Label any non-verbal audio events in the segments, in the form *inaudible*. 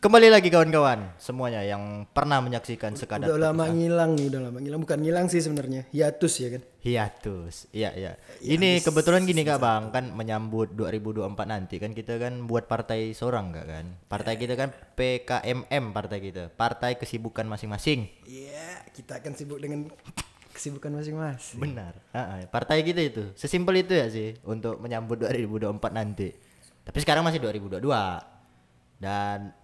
Kembali lagi kawan-kawan semuanya yang pernah menyaksikan sekadar Udah lama ngilang nih, udah lama ngilang. Bukan ngilang sih sebenarnya, hiatus ya kan. hiatus. Iya, iya. Ini kebetulan gini Kak Bang, kan menyambut 2024 nanti kan kita kan buat partai seorang enggak kan? Partai kita kan PKMM partai kita, Partai Kesibukan Masing-masing. Iya, kita akan sibuk dengan *laughs* kesibukan masing-masing. Benar. Ah, ah, partai kita itu. Sesimpel itu ya sih untuk menyambut 2024 nanti. Tapi sekarang masih 2022. Dan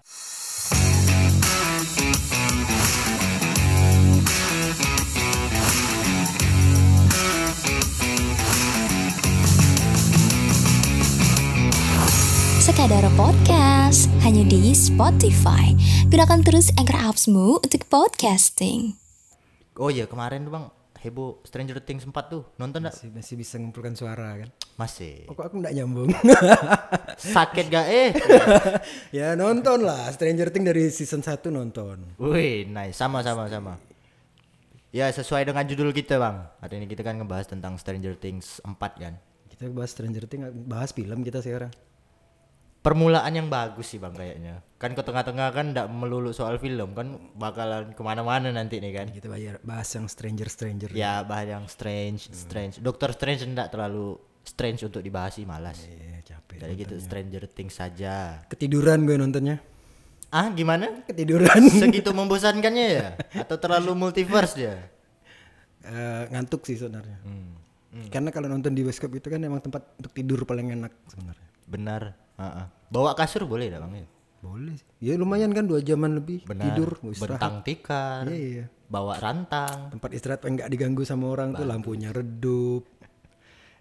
Sekadar Podcast hanya di Spotify. Gunakan terus Anchor Apps-mu untuk podcasting. oh iya kemarin tuh Bang heboh Stranger Things 4 tuh. Nonton enggak? Masih, masih bisa mengumpulkan suara kan. Masih. Oh, kok aku nggak nyambung. *laughs* Sakit gak eh? *laughs* ya nonton lah, Stranger Things dari season 1 nonton. Wih, nice. Sama sama sama. Ya, sesuai dengan judul kita, Bang. Hari ini kita kan ngebahas tentang Stranger Things 4 kan. Kita bahas Stranger Things, bahas film kita sekarang. Permulaan yang bagus sih, Bang kayaknya. Kan ke tengah-tengah kan ndak melulu soal film, kan bakalan ke mana-mana nanti nih kan. Kita bayar bahas yang Stranger Stranger. Ya, bahas yang strange, strange. Dokter Strange ndak terlalu strange untuk dibahas sih, malas. Iya, capek. Jadi gitu Stranger Things saja. Ketiduran gue nontonnya. Ah, gimana? Ketiduran. *laughs* Segitu membosankannya ya? Atau terlalu *laughs* multiverse dia? Eh, ngantuk sih sebenarnya. Hmm. Karena kalau nonton di bioskop itu kan emang tempat untuk tidur paling enak sebenarnya. Benar. Ah. Bawa kasur boleh dah bang? ya? Boleh. Ya lumayan kan dua jaman lebih Benar. tidur, istirahat. Bentang tikar. Iya, iya. Bawa rantang. Tempat istirahat yang nggak diganggu sama orang tuh lampunya redup.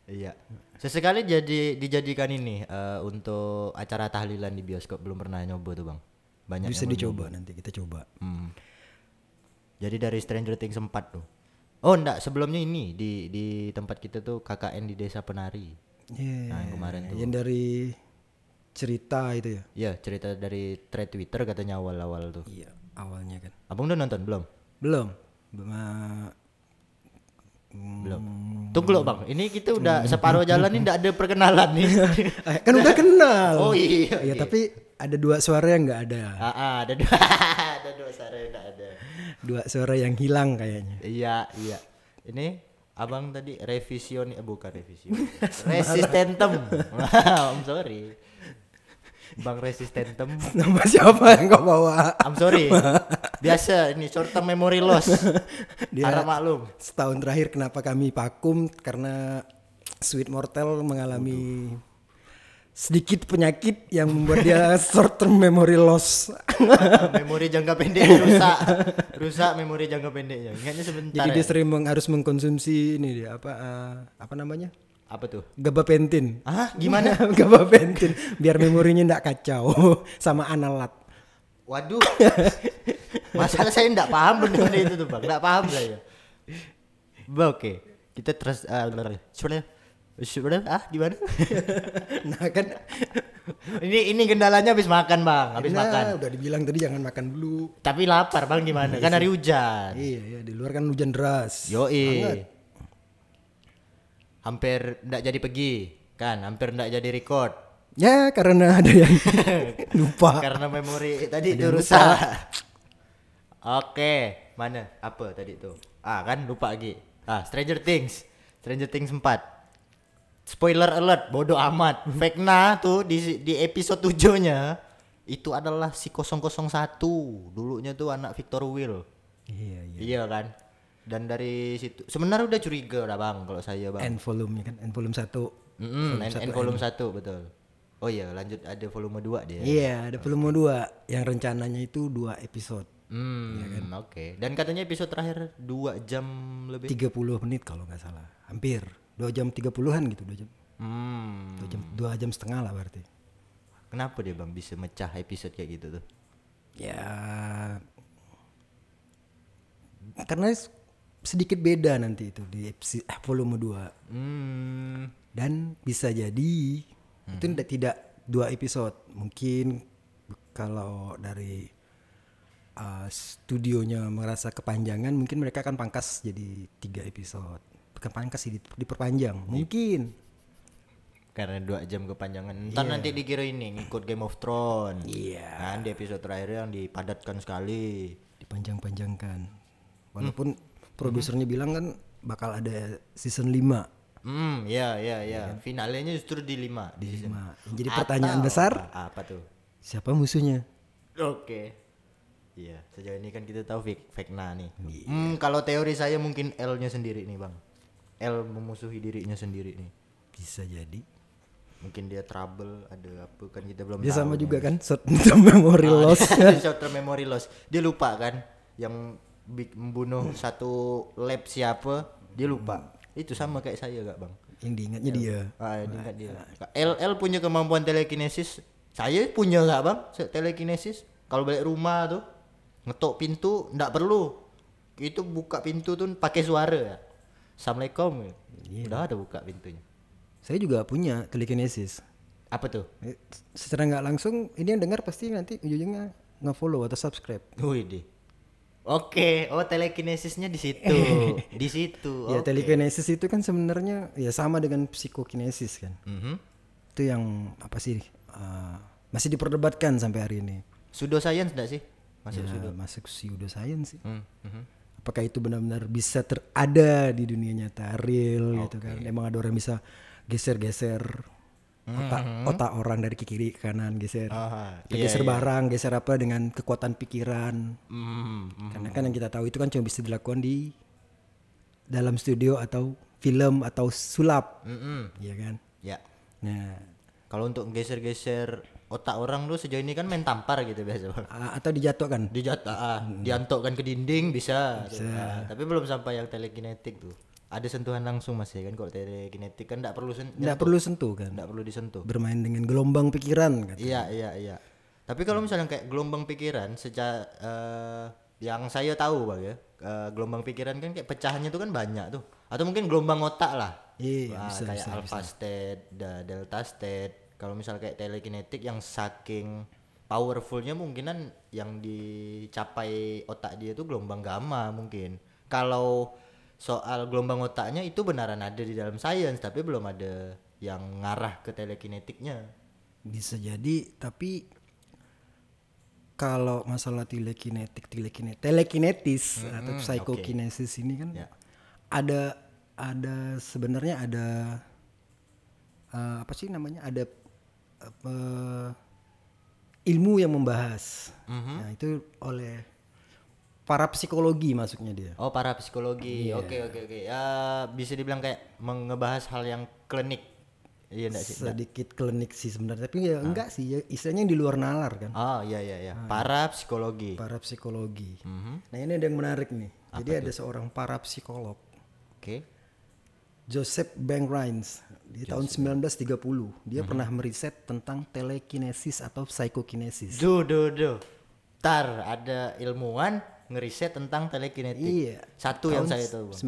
Iya. Sesekali jadi dijadikan ini eh, untuk acara tahlilan di bioskop belum pernah nyoba tuh bang. Banyak Bisa dicoba nanti kita coba. Hmm. Jadi dari Stranger Things 4 tuh. Oh enggak, sebelumnya ini di di tempat kita tuh KKN di Desa Penari. Iya. Nah, yang kemarin tuh. Yang dari cerita itu ya. Iya, cerita dari thread Twitter katanya awal-awal tuh. Iya, awalnya kan. Abang udah nonton belum? Belum. Bema- Belum. Tunggu loh bang, ini kita udah separuh jalan ini nggak ada perkenalan nih. *laughs* Eh, kan udah kenal. Oh iya. Iya, tapi ada dua suara yang nggak ada. Ah, ah, ada dua, *laughs* ada dua suara yang nggak ada. Dua suara yang hilang kayaknya. Iya, iya. Ini abang tadi revision, eh, bukan revision, *laughs* resistentem. I'm sorry. Bang resistentem. *laughs* Nama siapa yang kau bawa? I'm sorry. Biasa ini short term memory loss. Dia- Harap maklum. Setahun terakhir kenapa kami vakum karena Sweet Mortel mengalami sedikit penyakit yang membuat dia short term memory loss. *laughs* memori jangka pendek rusak. Rusak memori jangka pendeknya. Ingatnya sebentar. Jadi ya. dia sering meng- harus mengkonsumsi ini dia apa eh, apa namanya? Apa tuh? Gabapentin. Ah, gimana? *laughs* Gabapentin biar memorinya ndak kacau *laughs* sama analat. Waduh. Masalah saya enggak paham benar itu tuh, Bang. Enggak paham saya. Oke. Kita terus uh, sudah sudah ah gimana? *laughs* Nah kan ini ini kendalanya habis makan, Bang. Habis nah, makan. udah dibilang tadi jangan makan dulu. Tapi lapar, Bang, gimana? Kan hari hujan. Iya ya di luar kan hujan deras. Yoi. Hampir enggak jadi pergi, kan? Hampir enggak jadi record. Ya karena ada yang *laughs* lupa. Karena memori tadi itu rusak. Oke, mana? Apa tadi tuh? Ah, kan lupa lagi. Ah, Stranger Things. Stranger Things 4. Spoiler alert, bodoh amat. Vecna tuh di di episode 7-nya itu adalah si 001. Dulunya tuh anak Victor Will. Iya iya. Iya kan? Dan dari situ sebenarnya udah curiga udah Bang kalau saya Bang. End volume kan, end volume satu. Mm-mm, N, N volume 1 betul. Oh iya, lanjut ada volume 2 dia. Iya ada volume dua yang rencananya itu dua episode. Hmm, oke. Dan katanya episode terakhir 2 jam lebih. 30 menit kalau nggak salah. Hampir dua jam 30-an gitu dua jam. Hmm. Dua jam dua jam setengah lah berarti. Kenapa dia Bang bisa mecah episode kayak gitu tuh? Ya karena sedikit beda nanti itu di episode eh, volume 2 Hmm. dan bisa jadi itu tidak tidak dua episode mungkin kalau dari uh, studionya merasa kepanjangan mungkin mereka akan pangkas jadi tiga episode bukan pangkas sih dip- diperpanjang mungkin karena dua jam kepanjangan. Ntar nanti dikira ini ngikut Game of Thrones. Iya. Kan di episode terakhir yang dipadatkan sekali. dipanjang-panjangkan walaupun produsernya bilang kan bakal ada season 5 Hmm, ya ya ya. Finalnya justru di lima di season. jadi pertanyaan Atau- besar apa, apa tuh? siapa musuhnya Oke. Iya, sejauh ini kan kita tahu Fik Vecna nih. Iya. Hmm, kalau teori saya mungkin L-nya sendiri nih, Bang. L memusuhi dirinya sendiri nih. bisa jadi Mungkin dia trouble, ada apa kan kita belum dia tahu. sama nih. juga kan short term memory Ah, loss *laughs* short term memory loss. Dia lupa kan yang membunuh satu lab siapa, dia lupa. Itu sama kayak saya gak, Bang? yang diingatnya dia Ah, diingat dia. L L punya kemampuan telekinesis. Saya punya nggak bang? Telekinesis. Kalau balik rumah tuh ngetok pintu ndak perlu. Itu buka pintu tuh pakai suara ya. Assalamualaikum. Udah ada buka pintunya. saya juga punya telekinesis Apa tuh? Eh, secara nggak langsung ini yang dengar pasti nanti ujungnya nge-follow atau subscribe Wih deh. Oke, oh telekinesisnya di situ, *laughs* di situ. ya telekinesis itu kan sebenarnya ya sama dengan psikokinesis kan Mhm. itu yang apa sih eh, masih diperdebatkan sampai hari ini Pseudo science enggak sih? Masuk ya, pseudo. masuk pseudoscience sih Hmm, mhm. apakah itu benar-benar bisa terada di dunia nyata real gitu kan emang ada orang bisa geser-geser otak otak orang dari kiri ke kanan geser. Aha, iya, geser iya. barang geser apa dengan kekuatan pikiran Hmm, hmm. karena kan yang kita tahu itu kan cuma bisa dilakukan di dalam studio atau film atau sulap Mm-mm. ya kan Ya. nah Kalau untuk geser-geser otak orang tuh sejauh ini kan main tampar gitu biasa bang. atau dijatuhkan Dijat, ah, diantokkan ke dinding bisa. tuh. Ah, tapi belum sampai yang telekinetik tuh. Ada sentuhan langsung mas ya kan kalau telekinetik kan tidak perlu nggak perlu sentuh kan nggak perlu disentuh. bermain dengan gelombang pikiran kan Iya iya iya. Tapi kalau misalnya kayak gelombang pikiran sejak eh, yang saya tahu bang ya eh, gelombang pikiran kan kayak pecahannya tuh kan banyak tuh. Atau mungkin gelombang otak lah. Iya, Wah, bisa, kayak bisa, alpha state, da- delta state. Kalau misal kayak telekinetik yang saking powerfulnya mungkinan yang dicapai otak dia itu gelombang gamma mungkin. Kalau soal gelombang otaknya itu benaran ada di dalam sains tapi belum ada yang ngarah ke telekinetiknya. bisa jadi tapi kalau masalah telekinetik telekinetik telekinetis atau psychokinesis ini kan Ya. ada ada sebenarnya ada eh, apa sih namanya ada apa, ilmu yang membahas nah itu oleh para psikologi masuknya dia Oh para psikologi, oke oke oke. Ya bisa dibilang kayak mengebahas hal yang klinik, iya enggak sih? sedikit klinik sih sebenarnya tapi ya enggak sih ya istilahnya yang di luar nalar kan Oh iya iya iya. Para psikologi. para psikologi Mhm. nah ini ada yang menarik nih jadi ada seorang para psikolog Oke. Joseph Bank Rhines di tahun 1930 dia Mhm. pernah meriset tentang telekinesis atau psychokinesis. Duh duh duh. Tar ada ilmuwan ngeriset tentang telekinetik. Iya. Satu yang Tahun saya tahu. Bang.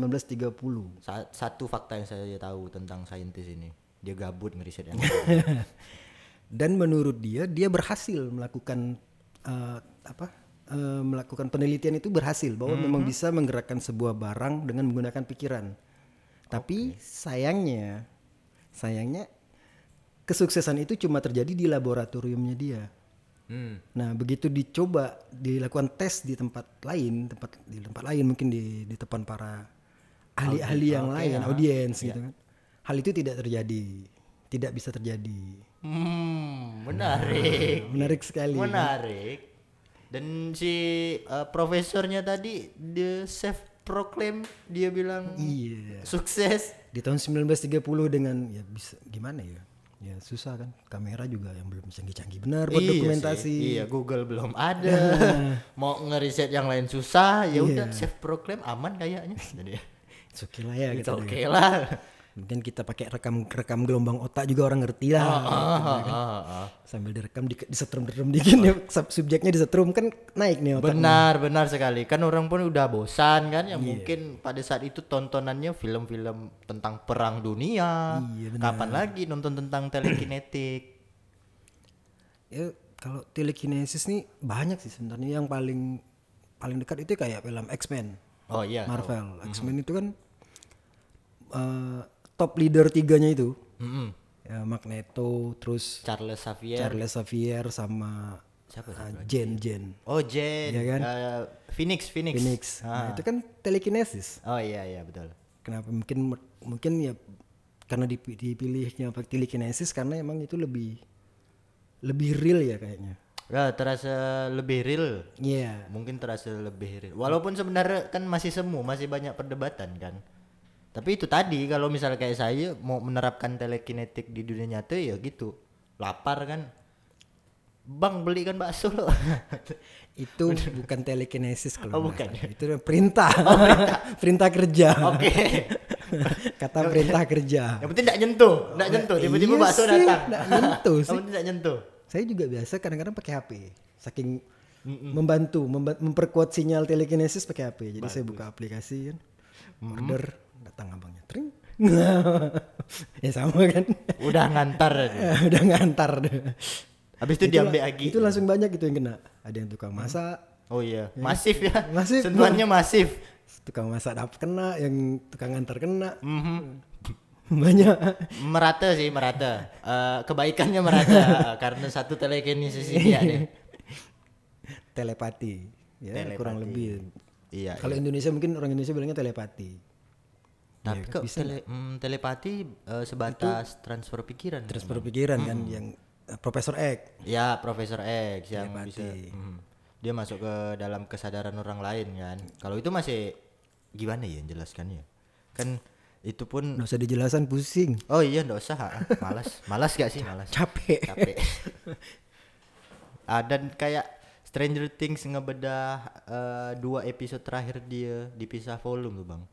1930. Sa- satu fakta yang saya tahu tentang saintis ini. Dia gabut ngeriset yang *laughs* Dan menurut dia dia berhasil melakukan eh, apa? eh, melakukan penelitian itu berhasil bahwa memang Mhm. bisa menggerakkan sebuah barang dengan menggunakan pikiran. Tapi sayangnya sayangnya kesuksesan itu cuma terjadi di laboratoriumnya dia. Hmm. Nah, begitu dicoba dilakukan tes di tempat lain, tempat di tempat lain mungkin di di depan para ahli-ahli yang lain, audiens gitu kan. Hal itu tidak terjadi, tidak bisa terjadi. Hmm, menarik. Menarik sekali. Menarik. Dan si uh, profesornya tadi the self proclaim dia bilang Iya. sukses. Di tahun 1930 dengan ya bisa gimana ya? Ya susah kan. Kamera juga yang belum canggih-canggih benar buat Iya dokumentasi. sih. Iya, Google belum ada. *laughs* Mau ngeriset yang lain susah, ya udah self proclaim aman kayaknya. *laughs* Jadi It's okay lah ya it's gitu. okay lah. Mungkin kita pakai rekam rekam gelombang otak juga orang ngerti lah. Ah, ah, ah, ah. Sambil direkam di, disetrum-setrum dikit ya, *laughs* sub- subjeknya disetrum kan naik nih otak. Benar, benar sekali. Kan orang pun udah bosan kan Iya. ya mungkin pada saat itu tontonannya film-film tentang perang dunia. Iya, benar. Kapan lagi nonton tentang telekinetik? *clears throat* Ya kalau telekinesis nih banyak sih sebenarnya yang paling paling dekat itu kayak film X-Men, Oh iya. Marvel. Mhm. X-Men itu kan eh, top leader tiganya itu Mm-mm. ya, Magneto, terus Charles Xavier. Charles Xavier sama Siapa uh, Jen Jen Oh, Jen. Iya kan? Eh, Phoenix, Phoenix. Phoenix. Ah. Nah, itu kan telekinesis. Oh iya iya betul. Kenapa mungkin mungkin ya karena dipi- dipilihnya pakai telekinesis karena emang itu lebih lebih real ya kayaknya. Ya, terasa lebih real. Iya. Mungkin terasa lebih real. Walaupun sebenarnya kan masih semu, masih banyak perdebatan kan. Tapi itu tadi kalau misalnya kayak saya mau menerapkan telekinetik di dunia nyata ya gitu. Lapar kan. Bang belikan bakso lo. *laughs* Itu bukan telekinesis kalau Oh, bukan. Itu perintah. *laughs* perintah kerja. Oke. *laughs* Kata perintah kerja. Yang penting tidak nyentuh, tidak nyentuh. Tiba-tiba Iya bakso sih, datang. nggak nyentuh sih. tidak nyentuh. Saya juga biasa kadang-kadang pakai HP. Saking membantu, memba- memperkuat sinyal telekinesis pakai HP. Jadi saya buka aplikasi kan. Order datang abangnya. Tring. *laughs* ya sama kan. Udah ngantar. aja. *laughs* Udah ngantar deh. Habis itu diambil lagi. Itu langsung banyak itu yang kena. Ada yang tukang masak, Oh iya, masif ya. Masif. Sentuhannya masif. tukang masak dapat kena, yang tukang ngantar kena. Mhm. *laughs* Banyak. Merata sih, merata. Eh, kebaikannya merata karena satu telekinesis ini ya deh. Telepati. Ya, Telepati. kurang lebih. Iya. Kalau Indonesia mungkin orang Indonesia bilangnya telepati. Tapi kok tele- mm, telepati eh, sebatas transfer pikiran. Transfer pikiran kan Hmm. yang eh, Profesor X. Ya, Profesor X yang Telepati. bisa mhm. dia masuk ke dalam kesadaran orang lain kan. Kalau itu masih gimana ya jelaskannya? Kan itu pun Nggak usah dijelasan pusing. Oh iya nggak usah, ah. malas, malas gak sih malas. Capek. Capek. ah, dan kayak Stranger Things ngebedah eh, dua episode terakhir dia dipisah volume tuh bang.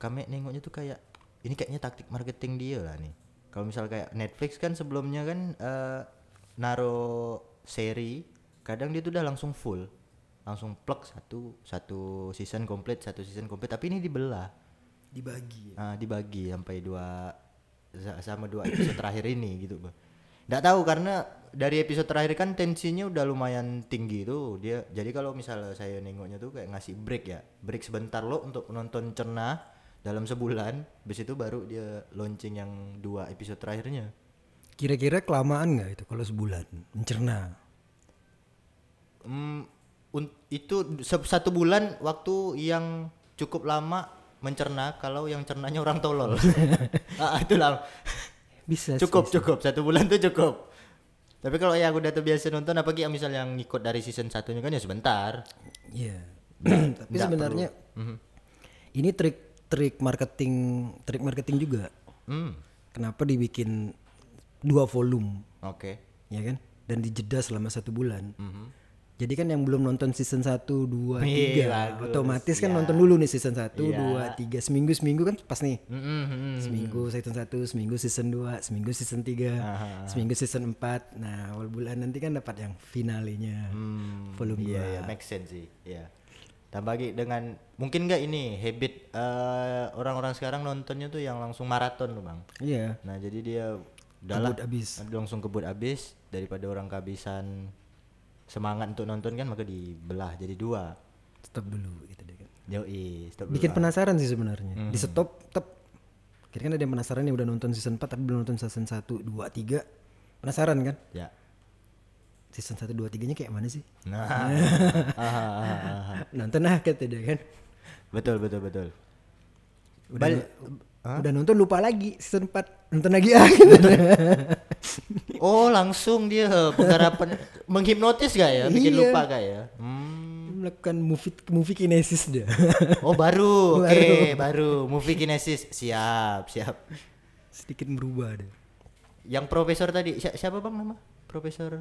Kami nengoknya tuh kayak ini kayaknya taktik marketing dia lah nih. Kalau misal kayak Netflix kan sebelumnya kan eh, naro seri, kadang dia tuh udah langsung full, langsung plug satu satu season komplit satu season komplit. Tapi ini dibelah Dibagi. Ah, dibagi sampai dua sa- sama dua episode terakhir ini gitu bang. Nggak tahu karena dari episode terakhir kan tensinya udah lumayan tinggi tuh dia. Jadi kalau misalnya saya nengoknya tuh kayak ngasih break ya, break sebentar lo untuk menonton cerna dalam sebulan. Habis itu baru dia launching yang dua episode terakhirnya. Kira-kira kelamaan nggak itu kalau sebulan mencerna? Hmm, itu satu bulan waktu yang cukup lama mencerna kalau yang cernanya orang tolol. *laughs* ah, itulah. Bisa sih. cukup cukup satu bulan tuh cukup tapi kalau ya aku udah terbiasa nonton apalagi yang misal yang ngikut dari season satunya kan ya sebentar Iya. *clears throat* Tapi nggak sebenarnya ini trik-trik marketing, trik marketing juga. hmm Kenapa dibikin dua volume, oke ya kan? Dan dijeda selama satu bulan. Mhm. Jadi kan yang belum nonton season 1, 2, 3 Iya, bagus. Otomatis kan Iya. nonton dulu nih season 1, Iya. 2, 3 Seminggu-seminggu kan pas nih Mm-mm, mm-mm. Seminggu season 1, seminggu season 2, seminggu season 3, Aha. seminggu season 4 Nah awal bulan nanti kan dapat yang finalenya Hmm, Volume iya, 2 iya, make sense sih iya tambah lagi dengan mungkin nggak ini habit eh, orang-orang sekarang nontonnya tuh yang langsung maraton tuh bang Iya nah jadi dia udahlah Kebut abis. langsung kebut abis daripada orang kehabisan semangat untuk nonton kan maka dibelah jadi dua Stop dulu gitu deh kan Yoi, stop dulu Bikin penasaran sih sebenarnya Hmm. Di stop, tetap Kira kan ada yang penasaran yang udah nonton season 4 tapi belum nonton season 1, 2, 3 Penasaran kan? Ya. Season 1, 2, 3 nya kayak mana sih? Nah. *laughs* Nonton lah kata dia kan Betul betul betul. Udah, Bal- udah nonton lupa lagi season 4 Nonton lagi ah gitu. oh langsung dia penggarapan menghipnotis gak ya? Bikin Iya. lupa gak ya? Hmm. Melakukan movie movie kinesis dia. Oh baru, *laughs* oke Baru. baru. Movie kinesis siap siap. Sedikit berubah deh. Yang profesor tadi si- siapa bang nama? Profesor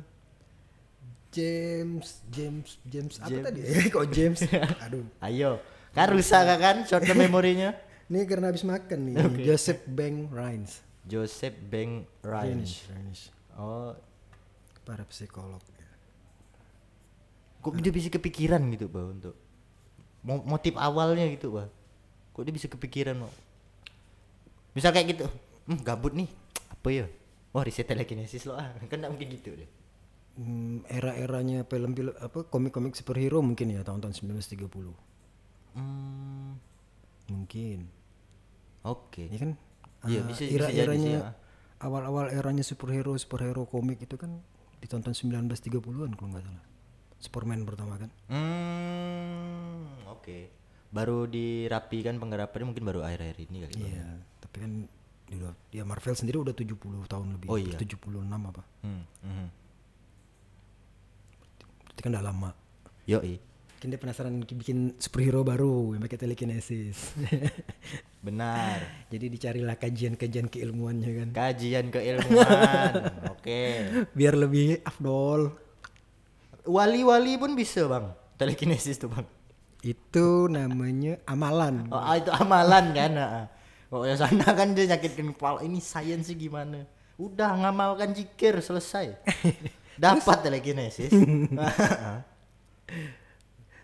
James, James, James apa James. tadi? *laughs* Kok James? *laughs* Aduh. Ayo, kan rusak gak kan short term *laughs* memorinya? Ini karena habis makan nih. Joseph Bang Rhines. Joseph Beng Rhines. Rhines. Oh, Para psikolog. kok dia bisa kepikiran gitu bang untuk mo- motif awalnya gitu bang kok dia bisa kepikiran mau misal kayak gitu hmm, gabut nih apa ya oh riset telekinesis lo ah kan nggak mungkin gitu deh Hmm, era-eranya film-film apa komik-komik superhero mungkin ya tahun-tahun 1930. hmm, Mungkin. oke Ya kan? Iya, Ah, bisa- bisa jadi sih, era-eranya ya. awal-awal eranya superhero superhero komik itu kan ditonton 1930-an kalau nggak salah. Superman pertama kan. Hmm, oke. Baru dirapikan penggarapannya mungkin baru akhir-akhir ini kali. Bang. Iya, tapi kan dia udah ya Marvel sendiri udah 70 tahun lebih. Oh iya. 76 apa. Hmm, mhm. Berarti kan udah lama. Yoi. Mungkin dia penasaran bikin superhero baru yang pakai telekinesis. *laughs* Benar. Jadi dicarilah kajian-kajian keilmuannya kan. Kajian keilmuan. *laughs* oke. Biar lebih afdol. Wali-wali pun bisa, Bang. Telekinesis tuh, Bang. Itu namanya amalan. Oh, ah, itu amalan kan. ah. Oh, ya sana kan dia nyakitin kepala. Ini sains sih gimana? Udah ngamalkan jikir selesai. *laughs* Dapat telekinesis. *laughs*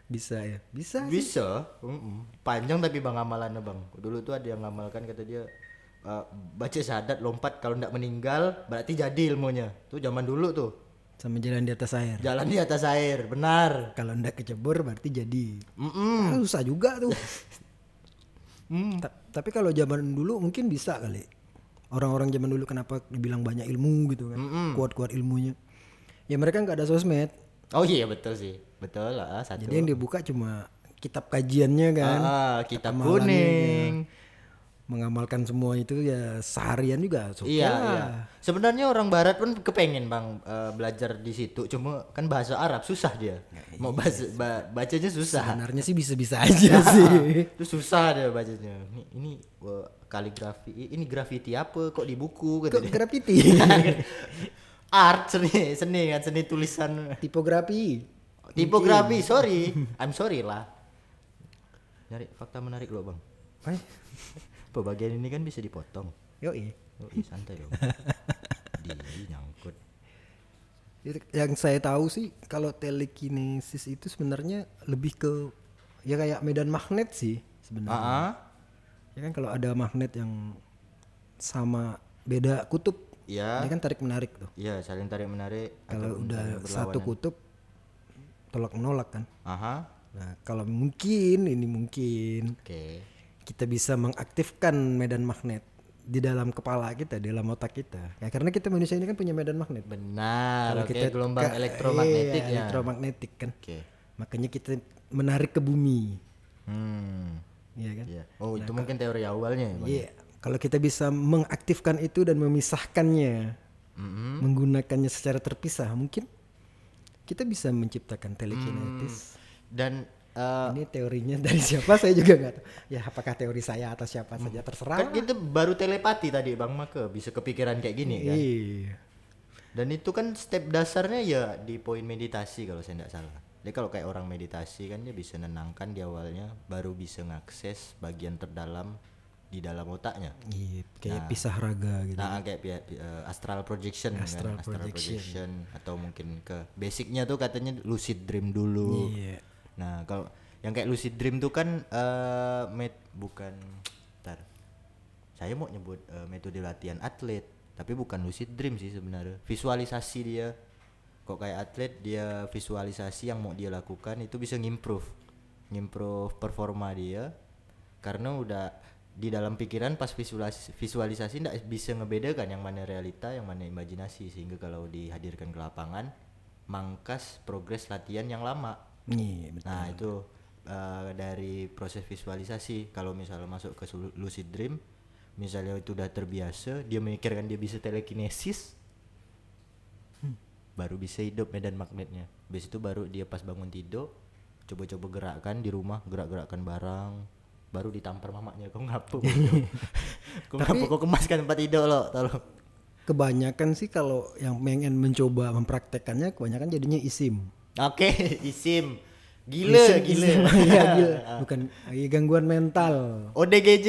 Bisa ya. Bisa. Bisa. Mm-mm. Panjang tapi bang amalannya bang. Dulu tuh ada yang ngamalkan kata dia eh, baca syahadat lompat kalau ndak meninggal berarti jadi ilmunya. Tuh zaman dulu tuh. Sama jalan di atas air. Jalan di atas air, benar. Kalau ndak kecebur berarti jadi. Mm-mm. Ah, susah juga tuh. Mm. Ta- tapi kalau zaman dulu mungkin bisa kali. Orang-orang zaman dulu kenapa dibilang banyak ilmu gitu kan. Kuat-kuat ilmunya. Ya mereka nggak ada sosmed. Oh iya betul sih. Betul lah satu. Jadi yang dibuka cuma kitab kajiannya kan. Ah, kitab kuning. ya. Mengamalkan semua itu ya seharian juga. oke Iya, iya. Sebenarnya orang barat pun kepengen bang eh, belajar di situ, cuma kan bahasa Arab susah dia. Mau bahasa ba- bacanya susah. Sebenarnya sih bisa-bisa aja *laughs* sih. Itu susah dia bacanya. Ini, ini kaligrafi, ini graffiti apa kok di buku Kok gitu. *laughs* *laughs* Art seni, seni kan seni tulisan. Tipografi. Tipografi, sorry. *laughs* I'm sorry lah. Nyari fakta menarik loh bang. *laughs* Hai. Pembagian ini kan bisa dipotong. Yoi. Oh, ih, santai dong. *laughs* di nyangkut. Yang saya tahu sih kalau telekinesis itu sebenarnya lebih ke ya kayak medan magnet sih sebenarnya. Ah. Ya kan kalau ada magnet yang sama beda kutub, Iya. dia kan tarik menarik tuh. Iya, saling tarik menarik. Kalau udah satu kutub tolak menolak kan. Aha. Nah, kalau mungkin ini mungkin Oke. kita bisa mengaktifkan medan magnet di dalam kepala kita, di dalam otak kita. Ya karena kita manusia ini kan punya medan magnet. Benar. Oke, gelombang ke- elektromagnetik iya, ya. Elektromagnetik kan. Oke. Makanya kita menarik ke bumi, Hmm. Iya kan? Iya. Oh, itu mungkin teori awalnya ya, Bang? Iya. Kalau kita bisa mengaktifkan itu dan memisahkannya, Mm-mm. menggunakannya secara terpisah, mungkin kita bisa menciptakan telekinetis. Dan eh, Ini teorinya dari siapa saya juga nggak tahu. Ya apakah teori saya atau siapa saja terserah. kan kita baru telepati tadi Bang Maka bisa kepikiran kayak gini kan. Iya. Dan itu kan step dasarnya ya di poin meditasi kalau saya tidak salah. Jadi kalau kayak orang meditasi kan dia bisa nenangkan di awalnya, baru bisa ngakses bagian terdalam di dalam otaknya. Iya, kayak pisah raga gitu. Nah, kayak eh, astral projection Astral kan, astral projection. projection atau mungkin ke basicnya tuh katanya lucid dream dulu. Iya. Nah, kalau yang kayak lucid dream tuh kan eh met bukan ntar. Saya mau nyebut eh, metode latihan atlet, tapi bukan lucid dream sih sebenarnya. Visualisasi dia. Kok kayak atlet dia visualisasi yang mau dia lakukan itu bisa ngimprove. Ngimprove performa dia karena udah di dalam pikiran pas visualisasi visualisasi ndak bisa ngebedakan yang mana realita yang mana imajinasi sehingga kalau dihadirkan ke lapangan mangkas progres latihan yang lama Iya, betul. Nah itu eh, dari proses visualisasi kalau misalnya masuk ke lucid dream, misalnya itu udah terbiasa, dia memikirkan dia bisa telekinesis, Hmm. baru bisa hidup medan magnetnya. Habis itu baru dia pas bangun tidur, coba-coba gerakkan di rumah, gerak-gerakkan barang, baru ditampar mamanya. Kau ngapa? *laughs* Kau ngapa? Kau kemaskan tempat tidur lo, tolong. Kebanyakan sih kalau yang pengen mencoba mempraktekannya kebanyakan jadinya isim. Oke, *laughs* isim. Gila, Isim, gila. isim. *laughs* Iya, gila. *laughs* Bukan iya, gangguan mental. ODGJ.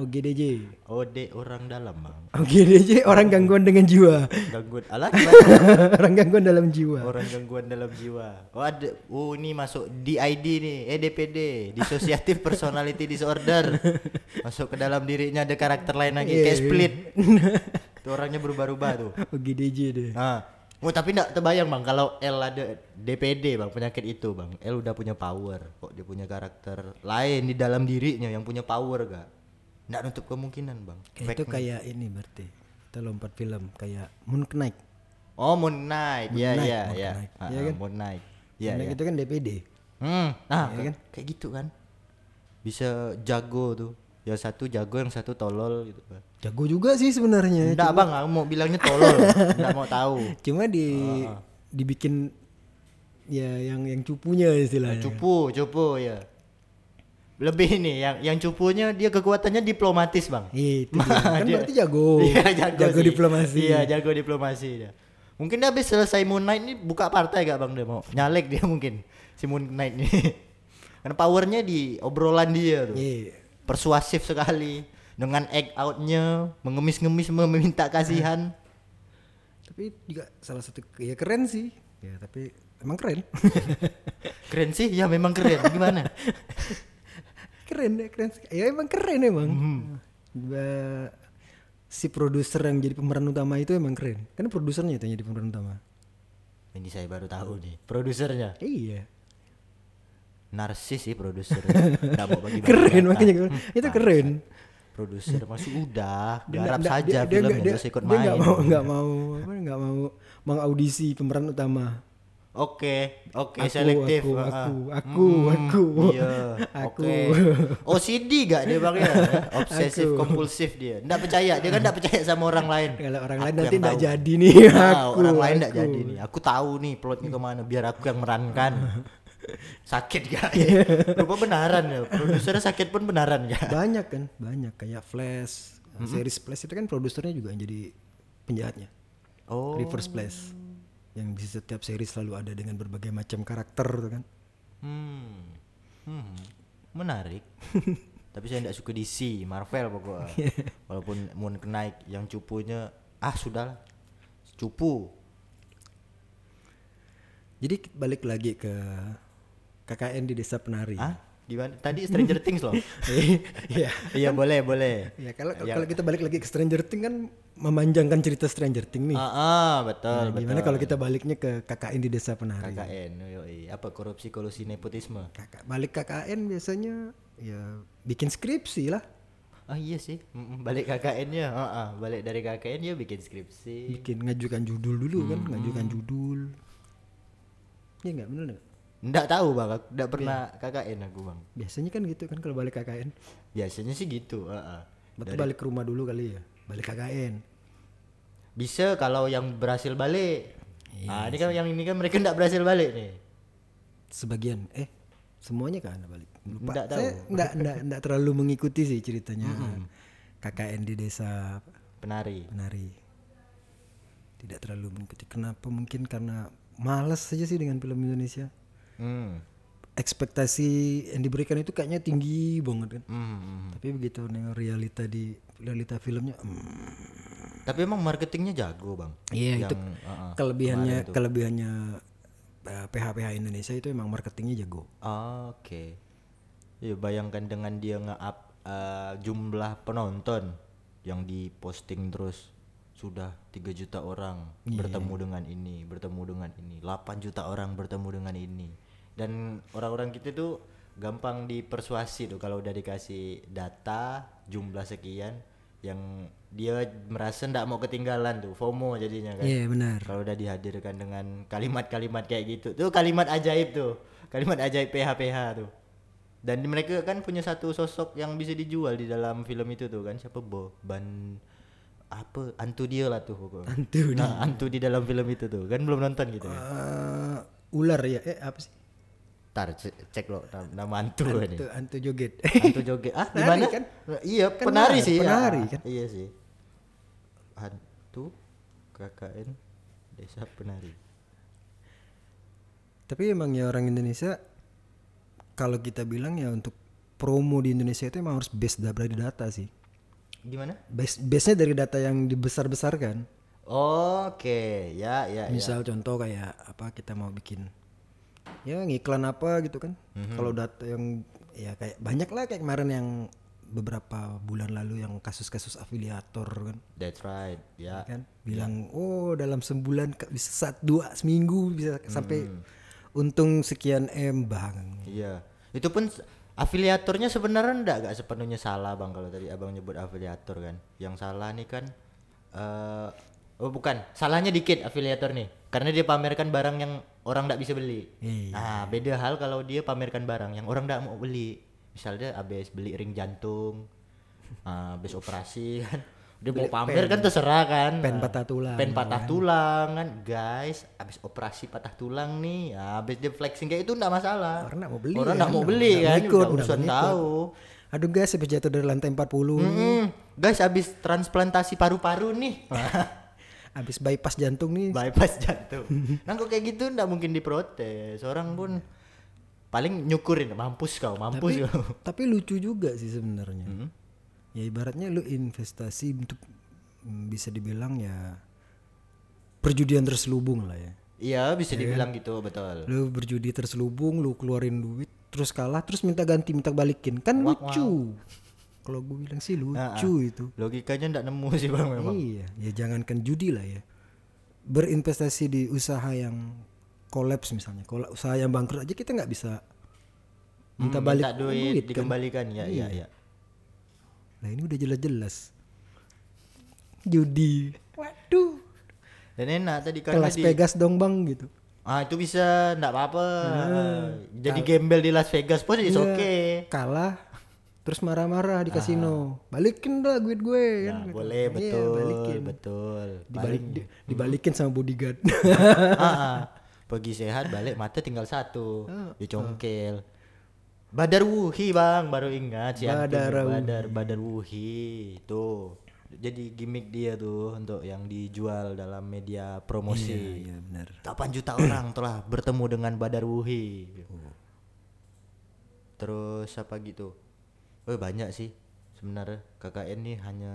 OGDJ. OD orang dalam bang. OGDJ orang gangguan dengan jiwa. Gangguan alat *laughs* orang gangguan dalam jiwa. orang gangguan dalam jiwa. Oh ada, oh ini masuk DID nih, eh DPD, dissociative personality disorder. Masuk ke dalam dirinya ada karakter lain lagi, Iya, kayak iya. split. Itu orangnya berubah-ubah tuh. OGDJ deh. Ah. Oh tapi enggak terbayang bang kalau L ada DPD bang penyakit itu bang L udah punya power kok dia punya karakter lain di dalam dirinya yang punya power gak? Nggak nutup kemungkinan bang. Kayak itu kayak ini berarti. kita lompat film kayak Moon Knight. Oh Moon Knight, ya Knight, ya Moon ya. Knight. Ah, Iya ah, kan? Moon Knight. Iya ya. itu kan DPD. Hmm, nah Iya kayak- kan? kayak gitu kan. Bisa jago tuh. Yang satu jago, yang satu tolol gitu. Jago juga sih sebenarnya. Enggak bang, aku mau bilangnya tolol. Enggak mau tahu. *laughs* Cuma di dibikin ya yang yang cupunya istilahnya. Cupu, cupu ya. Lebih nih, yang yang cupunya dia kekuatannya diplomatis bang. Iya, itu *laughs* dia. kan Dia- berarti jago. *laughs* Iya, jago, sih. diplomasi. Iya, jago diplomasi dia. Mungkin dia habis selesai Moon Knight ini buka partai gak bang dia mau nyalek dia mungkin si Moon Knight ini. Karena powernya di obrolan dia tuh. Iya. Persuasif sekali dengan act outnya mengemis-ngemis meminta kasihan. Tapi juga salah satu ya keren sih. Ya, tapi emang keren. *laughs* keren sih, ya memang keren. Gimana? *laughs* keren ya, keren. Ya emang keren emang. Ba- si produser yang jadi pemeran utama itu emang keren. Kan produsernya itu yang jadi pemeran utama. Ini saya baru tahu nih, produsernya. Iya. Narsis sih produser. *laughs* Nggak mau bagi Keren makanya keren. itu keren. produser masih udah. Dia garap nggak- saja dia- dia filmnya dia- terus ikut dia main. nggak mau nggak mau nggak mau mengaudisi pemeran utama. oke oke Aku, selektif aku, aku, aku, Hmm, aku. iya *laughs* Aku. oke. OCD gak dia bang ya? *laughs* Obsesif kompulsif dia. Nggak percaya dia kan nggak percaya sama orang lain. Kalau orang Aku lain nanti nggak jadi nih. Nah, aku, orang lain nggak jadi nih. Aku tahu nih plotnya ke mana biar aku yang merankan sakit gak Iya. lupa benaran ya produsernya sakit pun benaran gak Banyak kan, banyak kayak Flash, series Flash itu kan produsernya juga yang jadi penjahatnya. oh Reverse Flash. Yang di setiap series selalu ada dengan berbagai macam karakter tuh kan. Hmm. Hmm. Menarik. *laughs* Tapi saya tidak suka DC, Marvel pokoknya. Walaupun Moon Knight yang cupunya ah sudahlah. Cupu. Jadi balik lagi ke KKN di Desa Penari. Ah? Gimana? Tadi Stranger *laughs* Things loh. Iya. *laughs* Iya boleh, boleh. Ya kalau Ya. kalau kita balik lagi ke Stranger Things kan memanjangkan cerita Stranger Things nih. Ah, ah, betul, Nah, gimana betul. kalau kita baliknya ke KKN di Desa Penari? KKN, yoi. apa korupsi kolusi nepotisme? Kakak balik KKN biasanya ya bikin skripsi lah, Ah iya sih, balik KKN-nya, ah, ah, balik dari KKN ya bikin skripsi. bikin ngajukan judul dulu kan, ngajukan judul. Ya nggak bener nggak? Nggak tahu bang, nggak pernah KKN aku bang. Biasanya kan gitu kan kalau balik KKN. Biasanya sih gitu. ah, ah. Berarti balik ke rumah dulu kali ya, balik KKN. Bisa kalau yang berhasil balik. ah ini kan yang ini kan mereka nggak berhasil balik nih. Sebagian, eh semuanya kan balik. Lupa. Nggak tahu. Saya nggak nggak nggak terlalu mengikuti sih ceritanya KKN di Desa Penari. Penari. Tidak terlalu mengikuti. Kenapa? Mungkin karena malas saja sih dengan film Indonesia. Hmm. Ekspektasi yang diberikan itu kayaknya tinggi banget kan. Hmm, hmm. Tapi begitu nengok realita di realita filmnya, hmm, Tapi emang marketingnya jago bang. iya itu Yang, ah, ah, kelebihannya tuh. kelebihannya PH-PH Indonesia itu emang marketingnya jago. Oke. Ya bayangkan dengan dia nge-up eh, jumlah penonton yang diposting terus sudah 3 juta orang Iya. bertemu dengan ini, bertemu dengan ini, 8 juta orang bertemu dengan ini. Dan orang-orang kita tuh gampang dipersuasi tuh kalau udah dikasih data jumlah sekian yang dia merasa ndak mau ketinggalan tuh FOMO jadinya kan. Iya benar. Kalau udah dihadirkan dengan kalimat-kalimat kayak gitu, tuh kalimat ajaib tuh, kalimat ajaib PH-PH tuh. Dan mereka kan punya satu sosok yang bisa dijual di dalam film itu tuh kan siapa Bo Ban apa antu dia lah tuh pokoknya. Antu nah, antu di dalam film itu tuh kan belum nonton gitu ya. Eh, ular ya, eh apa sih? Tar cek, lo nama, nama antu ini. Antu, antu joget. Antu joget. Ah, di mana? kan? Iya, Kan penari sih. penari ah, kan? Iya sih. Hantu KKN Desa Penari. Tapi emang ya orang Indonesia kalau kita bilang ya untuk promo di Indonesia itu emang harus base dari data sih. Gimana? Base base-nya dari data yang dibesar-besarkan. Oke, ya ya ya. Misal contoh kayak apa kita mau bikin ya ngiklan apa gitu kan. Mhm. Kalau data yang ya kayak banyak lah kayak kemarin yang beberapa bulan lalu yang kasus-kasus afiliator kan. That's right. Ya. kan bilang oh dalam sebulan bisa satu dua seminggu bisa sampai Hmm. untung sekian m bang Iya. Itu pun afiliatornya sebenarnya enggak enggak sepenuhnya salah Bang kalau tadi Abang nyebut afiliator kan. Yang salah nih kan eh oh bukan, salahnya dikit afiliator nih. Karena dia pamerkan barang yang orang tidak bisa beli. Iya. Nah, beda hal kalau dia pamerkan barang yang orang tidak mau beli. Misalnya habis beli ring jantung, *laughs* ah, habis operasi kan. Dia mau pamer kan terserah kan. pen patah tulang, Pen patah tulang kan, guys. Habis operasi patah tulang nih, ya, habis dia flexing kayak itu enggak masalah. Orang nggak mau beli Orang kan, nggak mau beli kan, ngikut, udah urusan tahu. Aduh guys, habis jatuh dari lantai 40. Mm, guys, habis transplantasi paru-paru nih. *laughs* Habis bypass jantung nih. bypass jantung. *laughs* Nah kok kayak gitu ndak mungkin diprotes. Orang pun paling nyukurin mampus kau, mampus tapi, kau. *laughs* tapi lucu juga sih sebenarnya. Ya ibaratnya lu investasi untuk mm, bisa dibilang ya perjudian terselubung lah ya. Iya, bisa dibilang gitu, betul. Lu berjudi terselubung, lu keluarin duit, terus kalah, terus minta ganti, minta balikin. Kan lucu. Kalau gue bilang sih lucu itu. Logikanya ndak nemu sih Bang memang. Iya, ya jangankan judi lah ya. Berinvestasi di usaha yang kolaps misalnya, kalau usaha yang bangkrut aja kita nggak bisa minta Hmm, balik minta duit, duit kan. dikembalikan ya, iya, iya. Nah ini udah jelas-jelas judi. Waduh, Dan enak tadi karena kelas di Vegas dong bang gitu. Ah, itu bisa ndak apa-apa. Jadi gembel di Las Vegas pun is Iya, oke. Kalah, terus marah-marah di kasino. Balikin dah duit gue Nah, kan. boleh Iya, betul, balikin. betul. Dibalik, di- dibalikin sama bodyguard. *laughs* ah, ah. pergi sehat balik mata tinggal satu dicongkel Badar Wuhi bang baru ingat si Antum Badar tuh, Badar Badar Wuhi tuh jadi gimmick dia tuh untuk yang dijual dalam media promosi Iya benar. 8 juta orang telah bertemu dengan Badar Wuhi terus apa gitu oh banyak sih sebenarnya KKN nih hanya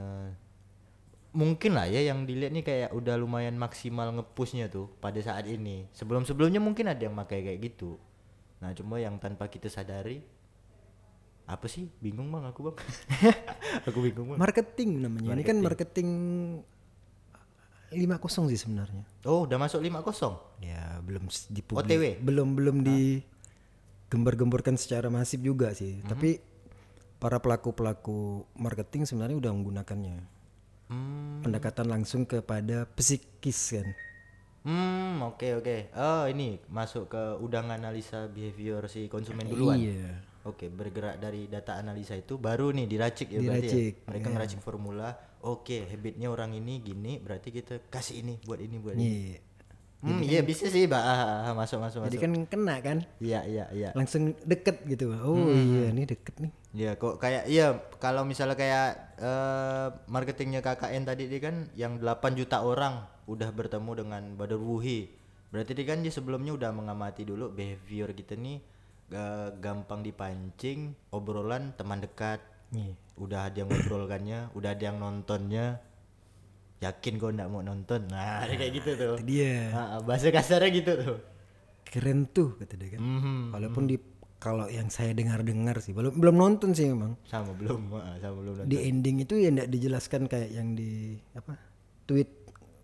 mungkin lah ya yang dilihat nih kayak udah lumayan maksimal ngepushnya tuh pada saat ini sebelum sebelumnya mungkin ada yang pakai kayak gitu nah cuma yang tanpa kita sadari apa sih bingung bang aku bang *laughs* aku bingung bang Marketing namanya. Ini kan marketing 50 sih sebenarnya. oh udah masuk 5-0 Ya belum dipublik. OTW? Belum belum di gembar-gemborkan secara masif juga sih. Mhm. Tapi para pelaku-pelaku marketing sebenarnya udah menggunakannya. hmm Pendekatan langsung kepada psikis kan. Hmm, oke oke. Oh, ini masuk ke udang analisa behavior si konsumen duluan. Iya. Oke, bergerak dari data analisa itu baru nih diracik ya berarti ya. Mereka ngeracik formula. Oke, habitnya orang ini gini, berarti kita kasih ini buat ini buat ini. Iya. Hmm, iya bisa sih, Mbak. Ah, ah, masuk masuk Jadi masuk. kan kena kan. Iya, iya, iya. Langsung deket gitu. Oh Hmm. iya ini deket nih. Iya, kok kayak iya kalau misalnya kayak eh, marketingnya KKN tadi dia kan yang 8 juta orang udah bertemu dengan Badar Wuhi. Berarti dia kan dia sebelumnya udah mengamati dulu behavior kita nih ga- gampang dipancing, obrolan teman dekat. Iya. Udah ada yang ngobrolkannya, udah ada yang nontonnya. Yakin kau ndak mau nonton. Nah, *laughs* kayak gitu tuh. Itu dia. Ah, bahasa kasarnya gitu tuh. Keren tuh kata dia kan. Mhm. Walaupun di kalau yang saya dengar-dengar sih belum belum nonton sih memang. Sama belum, sama belum nonton. Di ending itu ya enggak dijelaskan kayak yang di apa? tweet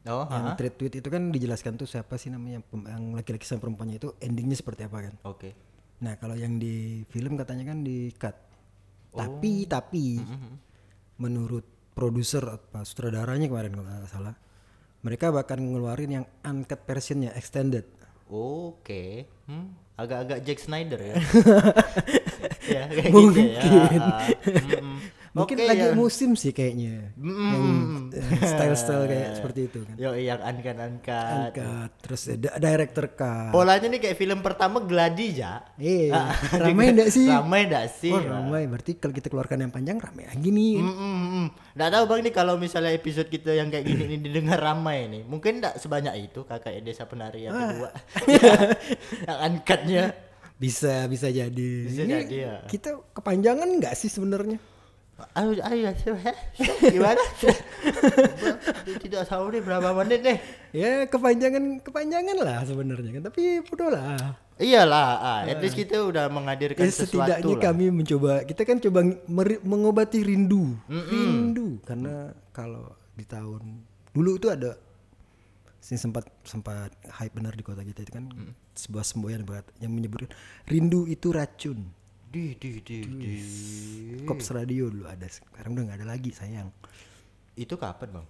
Oh, yang tweet tweet itu kan dijelaskan tuh siapa sih namanya yang laki-laki sama perempuannya itu endingnya seperti apa kan. oke. Nah, kalau yang di film katanya kan di cut. Tapi tapi menurut produser apa sutradaranya kemarin kalau nggak salah, mereka bakal ngeluarin yang uncut versionnya extended. Oke, hmm, agak-agak Jack Snyder ya. *laughs* ya kayak Mungkin. gitu ya. Mm, Mungkin oke lagi ya. musim sih kayaknya. Yang eh, *laughs* style-style kayak *laughs* seperti itu kan. Yo, yang angkat-angkat. Terus ada director cut. Polanya nih kayak film pertama Gladi ya. Iya, *laughs* ramai enggak sih? Ramai enggak sih? Oh, ramai. Berarti kalau kita keluarkan yang panjang ramai lagi nih. Mm, mm, mm. Nggak tahu bang nih kalau misalnya episode kita yang kayak gini ini didengar ramai nih, mungkin enggak sebanyak itu kakak desa penari yang kedua, yang angkatnya. Bisa, bisa jadi. Bisa Ini jadi ya. Kita kepanjangan nggak sih sebenarnya? Ayo, ayo, ayo, heh, gimana? *laughs* Tidak tahu nih berapa menit nih. Ya kepanjangan kepanjangan lah sebenarnya kan. Tapi bodoh lah. Iyalah, ah, at least kita udah menghadirkan Ya, sesuatu setidaknya lah. kami mencoba. Kita kan coba mengobati rindu, rindu. Karena kalau di tahun dulu itu ada sih sempat sempat hype benar di kota kita itu kan sebuah semboyan buat yang menyebutkan rindu itu racun. Di, di, di, di. Kops radio dulu ada, sekarang udah nggak ada lagi sayang. Itu kapan bang?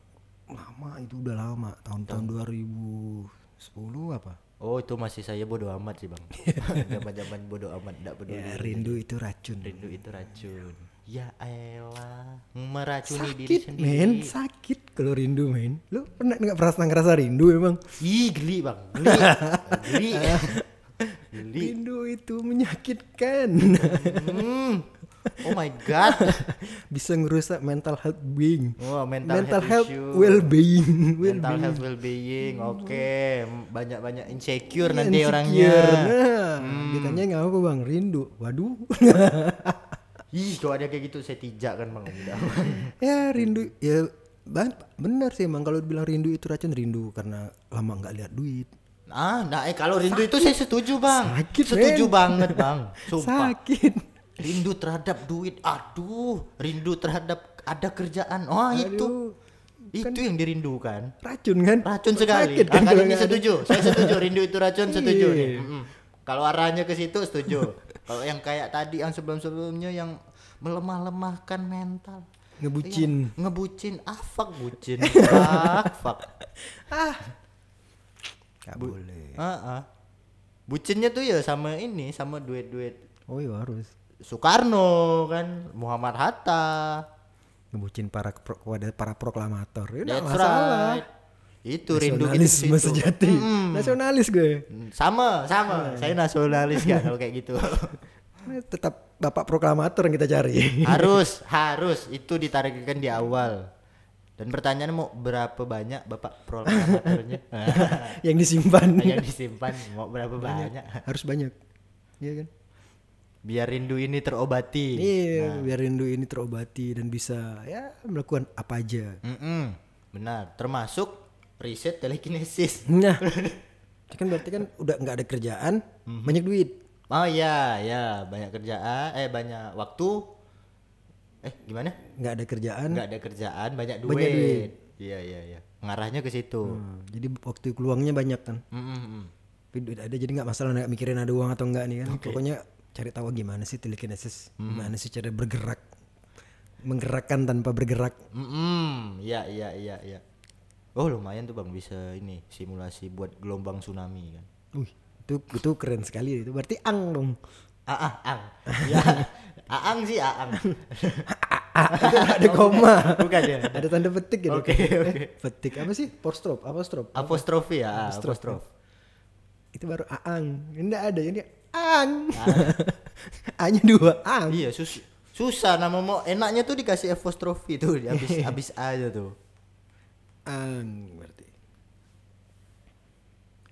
lama itu udah lama tahun-tahun 2010 apa Oh itu masih saya bodoh amat sih bang. *laughs* Zaman-zaman bodoh amat, tidak peduli. ya rindu itu racun Rindu itu racun. Ya elah, meracuni diri sakit sendiri. men sakit kalau rindu men lu pernah nggak pernah ngerasa rindu emang Ih geli bang, geli, *laughs* geli, *laughs* rindu itu menyakitkan Hmm. Oh my god. *laughs* bisa ngerusak mental health being Wah, mental, mental health, health well being mental health well being. Oke, banyak-banyak insecure nanti Insecure. orangnya. Nah, Hmm. ditanya nggak apa bang rindu waduh *laughs* Ih, kalau ada kayak gitu saya tijak kan bang. Udah. *laughs* ya rindu ya benar sih emang kalau bilang rindu itu racun rindu karena lama nggak lihat duit Ah, nah eh kalau rindu itu saya setuju bang. Sakit, setuju men. banget bang. *laughs* Sumpah. sakit Rindu terhadap duit. Aduh, rindu terhadap ada kerjaan. Oh itu, itu yang dirindukan. racun kan Racun sekali. Sakit Ah, kan kalau ini ada. setuju. Saya setuju. Rindu itu racun setuju Iya. nih. Mm-mm. Kalau arahnya ke situ setuju. Kalau yang kayak tadi yang sebelum-sebelumnya yang melemah-lemahkan mental. ngebucin Iya, ngebucin. Ah fuck bucin. fuck *laughs* fuck. nggak boleh Ah, ah. Bucinnya tuh ya sama ini, sama duit-duit oh iya harus Soekarno kan, Muhammad Hatta. ngebucin para pro, para proklamator ya That's masalah right. Itu rindu itu sejati nasionalis gue Mm, Sama, sama. Saya nasionalis kan kalau kayak gitu. *laughs* tetap bapak proklamator yang kita cari harus, harus itu ditargetkan di awal. Dan pertanyaan mau berapa banyak Bapak proklamatornya? *laughs* yang disimpan *laughs* yang disimpan mau berapa banyak? harus banyak iya kan Biar rindu ini terobati. iya biar rindu ini terobati dan bisa ya melakukan apa aja Mm-mm, benar, termasuk riset telekinesis. *laughs* nah itu kan berarti kan udah nggak ada kerjaan Mhm. banyak duit Oh iya, ya banyak kerjaan, eh banyak waktu. Eh gimana? nggak ada kerjaan Nggak ada kerjaan, banyak duit. Banyak duit. Iya iya iya. Ngarahnya ke situ. Hmm, jadi waktu luangnya banyak kan Mm-mm-mm. tapi duit ada jadi nggak masalah nggak mikirin ada uang atau enggak nih kan pokoknya cari tahu gimana sih telekinesis Mhm. gimana sih cara bergerak menggerakkan tanpa bergerak Mm-mm. Iya iya iya iya. Oh lumayan tuh bang bisa ini simulasi buat gelombang tsunami kan. Wih, itu itu keren sekali itu berarti ang dong Ah ah ang. *laughs* Ya. Aang sih aang. ada koma. Bukan ya. ada tanda petik gitu. Oke, oke. petik apa sih? Apostrof apostrof. Apostrofi ya, apostrof. itu baru aang. Ini nggak ada ini ang a *laughs* nya dua ang Iya sus susah nama mau enaknya tuh dikasih apostrofi tuh di habis *laughs* habis aja tuh. ang berarti.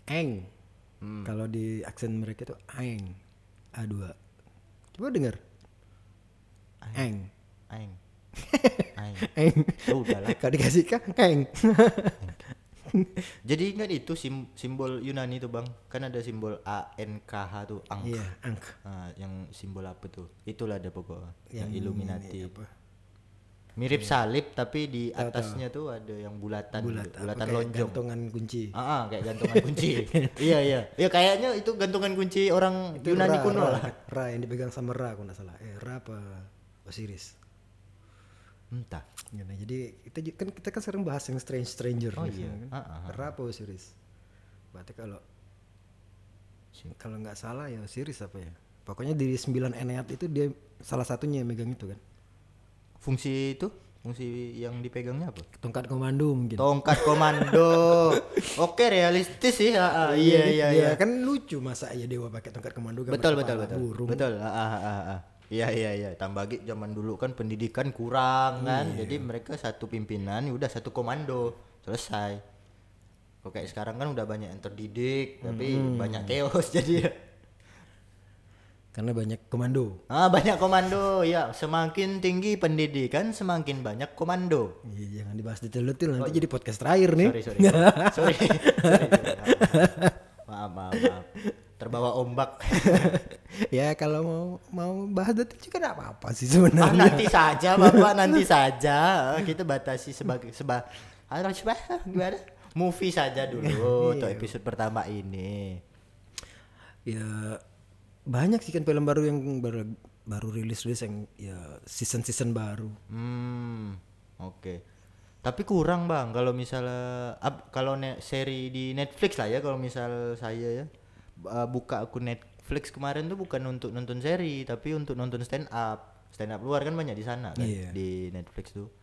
Eng. Hmm. kalau di aksen mereka itu eng a dua. Coba dengar eng Aing. Aing. eng Oh, udah lah. kalau dikasih kah eng Jadi ingat itu sim- simbol Yunani tuh bang, kan ada simbol A N K H tuh ang. iya ang Ah, yang simbol apa tuh? Itulah ada pokoknya. Yang, Yang Illuminati. ini apa? Mirip salib tapi di atasnya tuh ada yang bulatan, gitu, bulatan kayak lonjong. gantungan kunci Ah, ah, kayak gantungan kunci. *laughs* iya iya. Ya kayaknya itu gantungan kunci orang Itu Yunani Ra, kuno Ra, lah. Ra yang dipegang sama Ra kalau nggak salah eh Ra apa Osiris Entah. Ya, nah, jadi kita kan kita kan sering bahas yang strange stranger Oh iya. kan. Ah, ah, ah. Osiris berarti kalau kalau nggak salah ya Osiris apa ya pokoknya di sembilan eneat itu dia salah satunya yang megang itu kan Fungsi itu, fungsi yang dipegangnya apa? tongkat komando mungkin Tongkat komando. *laughs* Oke, realistis sih. Ah, ah, iya iya iya. kan lucu masa ya dewa pakai tongkat komando gambar Betul betul betul. burung Betul. Ah, ah, ah, ah. Iya iya iya. Tambah lagi zaman dulu kan pendidikan kurang kan. Iya. Jadi mereka satu pimpinan ya udah satu komando. Selesai. Kok kayak sekarang kan udah banyak yang terdidik, tapi Hmm. banyak chaos *laughs* jadi ya. karena banyak komando Ah, banyak komando. Ya, semakin tinggi pendidikan, semakin banyak komando. Iya, jangan dibahas detail-detail nanti jadi podcast terakhir nih Oh, sorry. sorry. sorry. sorry, sorry. *laughs* Maaf, maaf, maaf. Terbawa ombak. *laughs* ya kalau mau mau bahas detail juga nggak apa-apa sih Ah, sebenarnya nanti saja, *laughs* Bapak, nanti saja. Ah, Kita batasi sebagai seba harus? Gimana? Movie saja dulu *laughs* untuk episode pertama ini. ya banyak sih kan film baru yang baru baru rilis rilis yang ya season season baru Hmm, oke. Tapi kurang bang kalau misalnya ab- kalau ne- seri di Netflix lah ya kalau misal saya ya uh, buka akun Netflix kemarin tuh bukan untuk nonton seri tapi untuk nonton stand up. Stand up luar kan banyak di sana kan Iya. di Netflix tuh.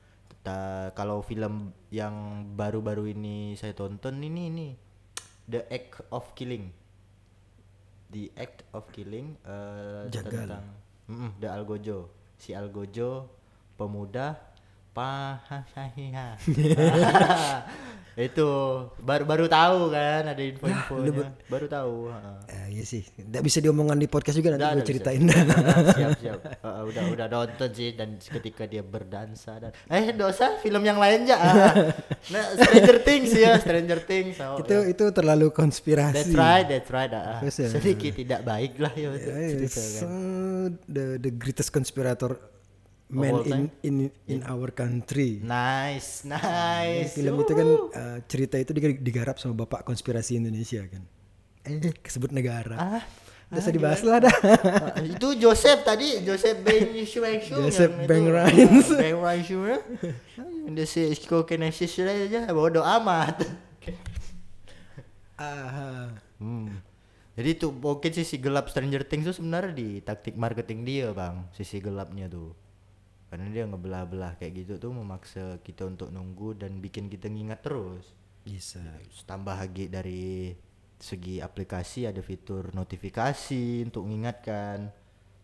Ta- kalau film yang baru-baru ini saya tonton ini ini The Act of Killing. The Act of Killing Jagal. tentang Mm-mm, The Algojo. Si Algojo pemuda pahahiha. *laughs* *laughs* itu baru baru tahu kan ada info-infonya. baru tahu. Eh, iya sih. Nggak bisa diomongkan di podcast juga nanti gue ceritain. bisa. *laughs* siap siap Heeh, udah udah nonton sih dan ketika dia berdansa dan eh dosa film yang lain aja ah. nah Stranger Things ya Stranger Things oh, itu ya. itu terlalu konspirasi. that's right that's right ya. sedikit tidak baik lah ya untuk Eh, cerita kan. so, the the greatest conspirator man all in in in our country. nice nice Film itu kan uh, cerita itu diga- digarap sama bapak konspirasi Indonesia kan. Eh *laughs* kesebut negara. ah Udah usah dibahas lah dah. Ah, itu Joseph tadi Joseph Ben Shuangshu Joseph Beng Rhines. *laughs* Beng Rhines *laughs* Dia si Skokenesis aja bodoh amat Ah, Hmm. Jadi tuh mungkin sisi gelap Stranger Things tuh sebenarnya di taktik marketing dia bang, sisi gelapnya tuh. Karena dia ngebelah-belah kayak gitu tuh memaksa kita untuk nunggu dan bikin kita ngingat terus. bisa. Tambah lagi dari segi aplikasi ada fitur notifikasi untuk mengingatkan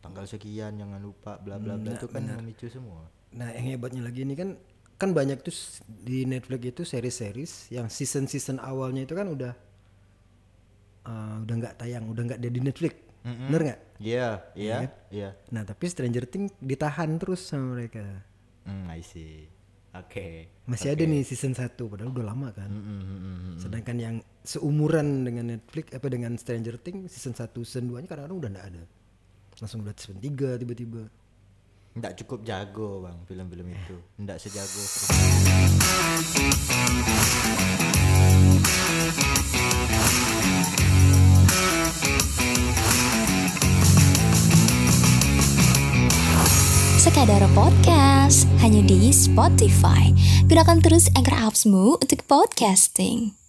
tanggal sekian jangan lupa bla bla bla itu kan memicu semua. Nah, yang hebatnya lagi ini kan kan banyak tuh di Netflix itu series-series yang season-season awalnya itu kan udah uh, udah nggak tayang, udah nggak ada di Netflix. Bener nggak? Iya, iya, iya. Nah, tapi Stranger Things ditahan terus sama mereka. Hmm, I see. Oke. Masih ada nih season 1 padahal udah lama kan. Hmm, hmm, hmm, hmm. Sedangkan yang seumuran dengan Netflix apa dengan Stranger Things season 1 season 2 nya kadang-kadang udah nggak ada. Langsung udah season 3 tiba-tiba. Nggak cukup jago bang film-film itu Nggak sejago *laughs* Sekadar Podcast hanya di Spotify. Gunakan terus Anchor Apps-mu untuk podcasting.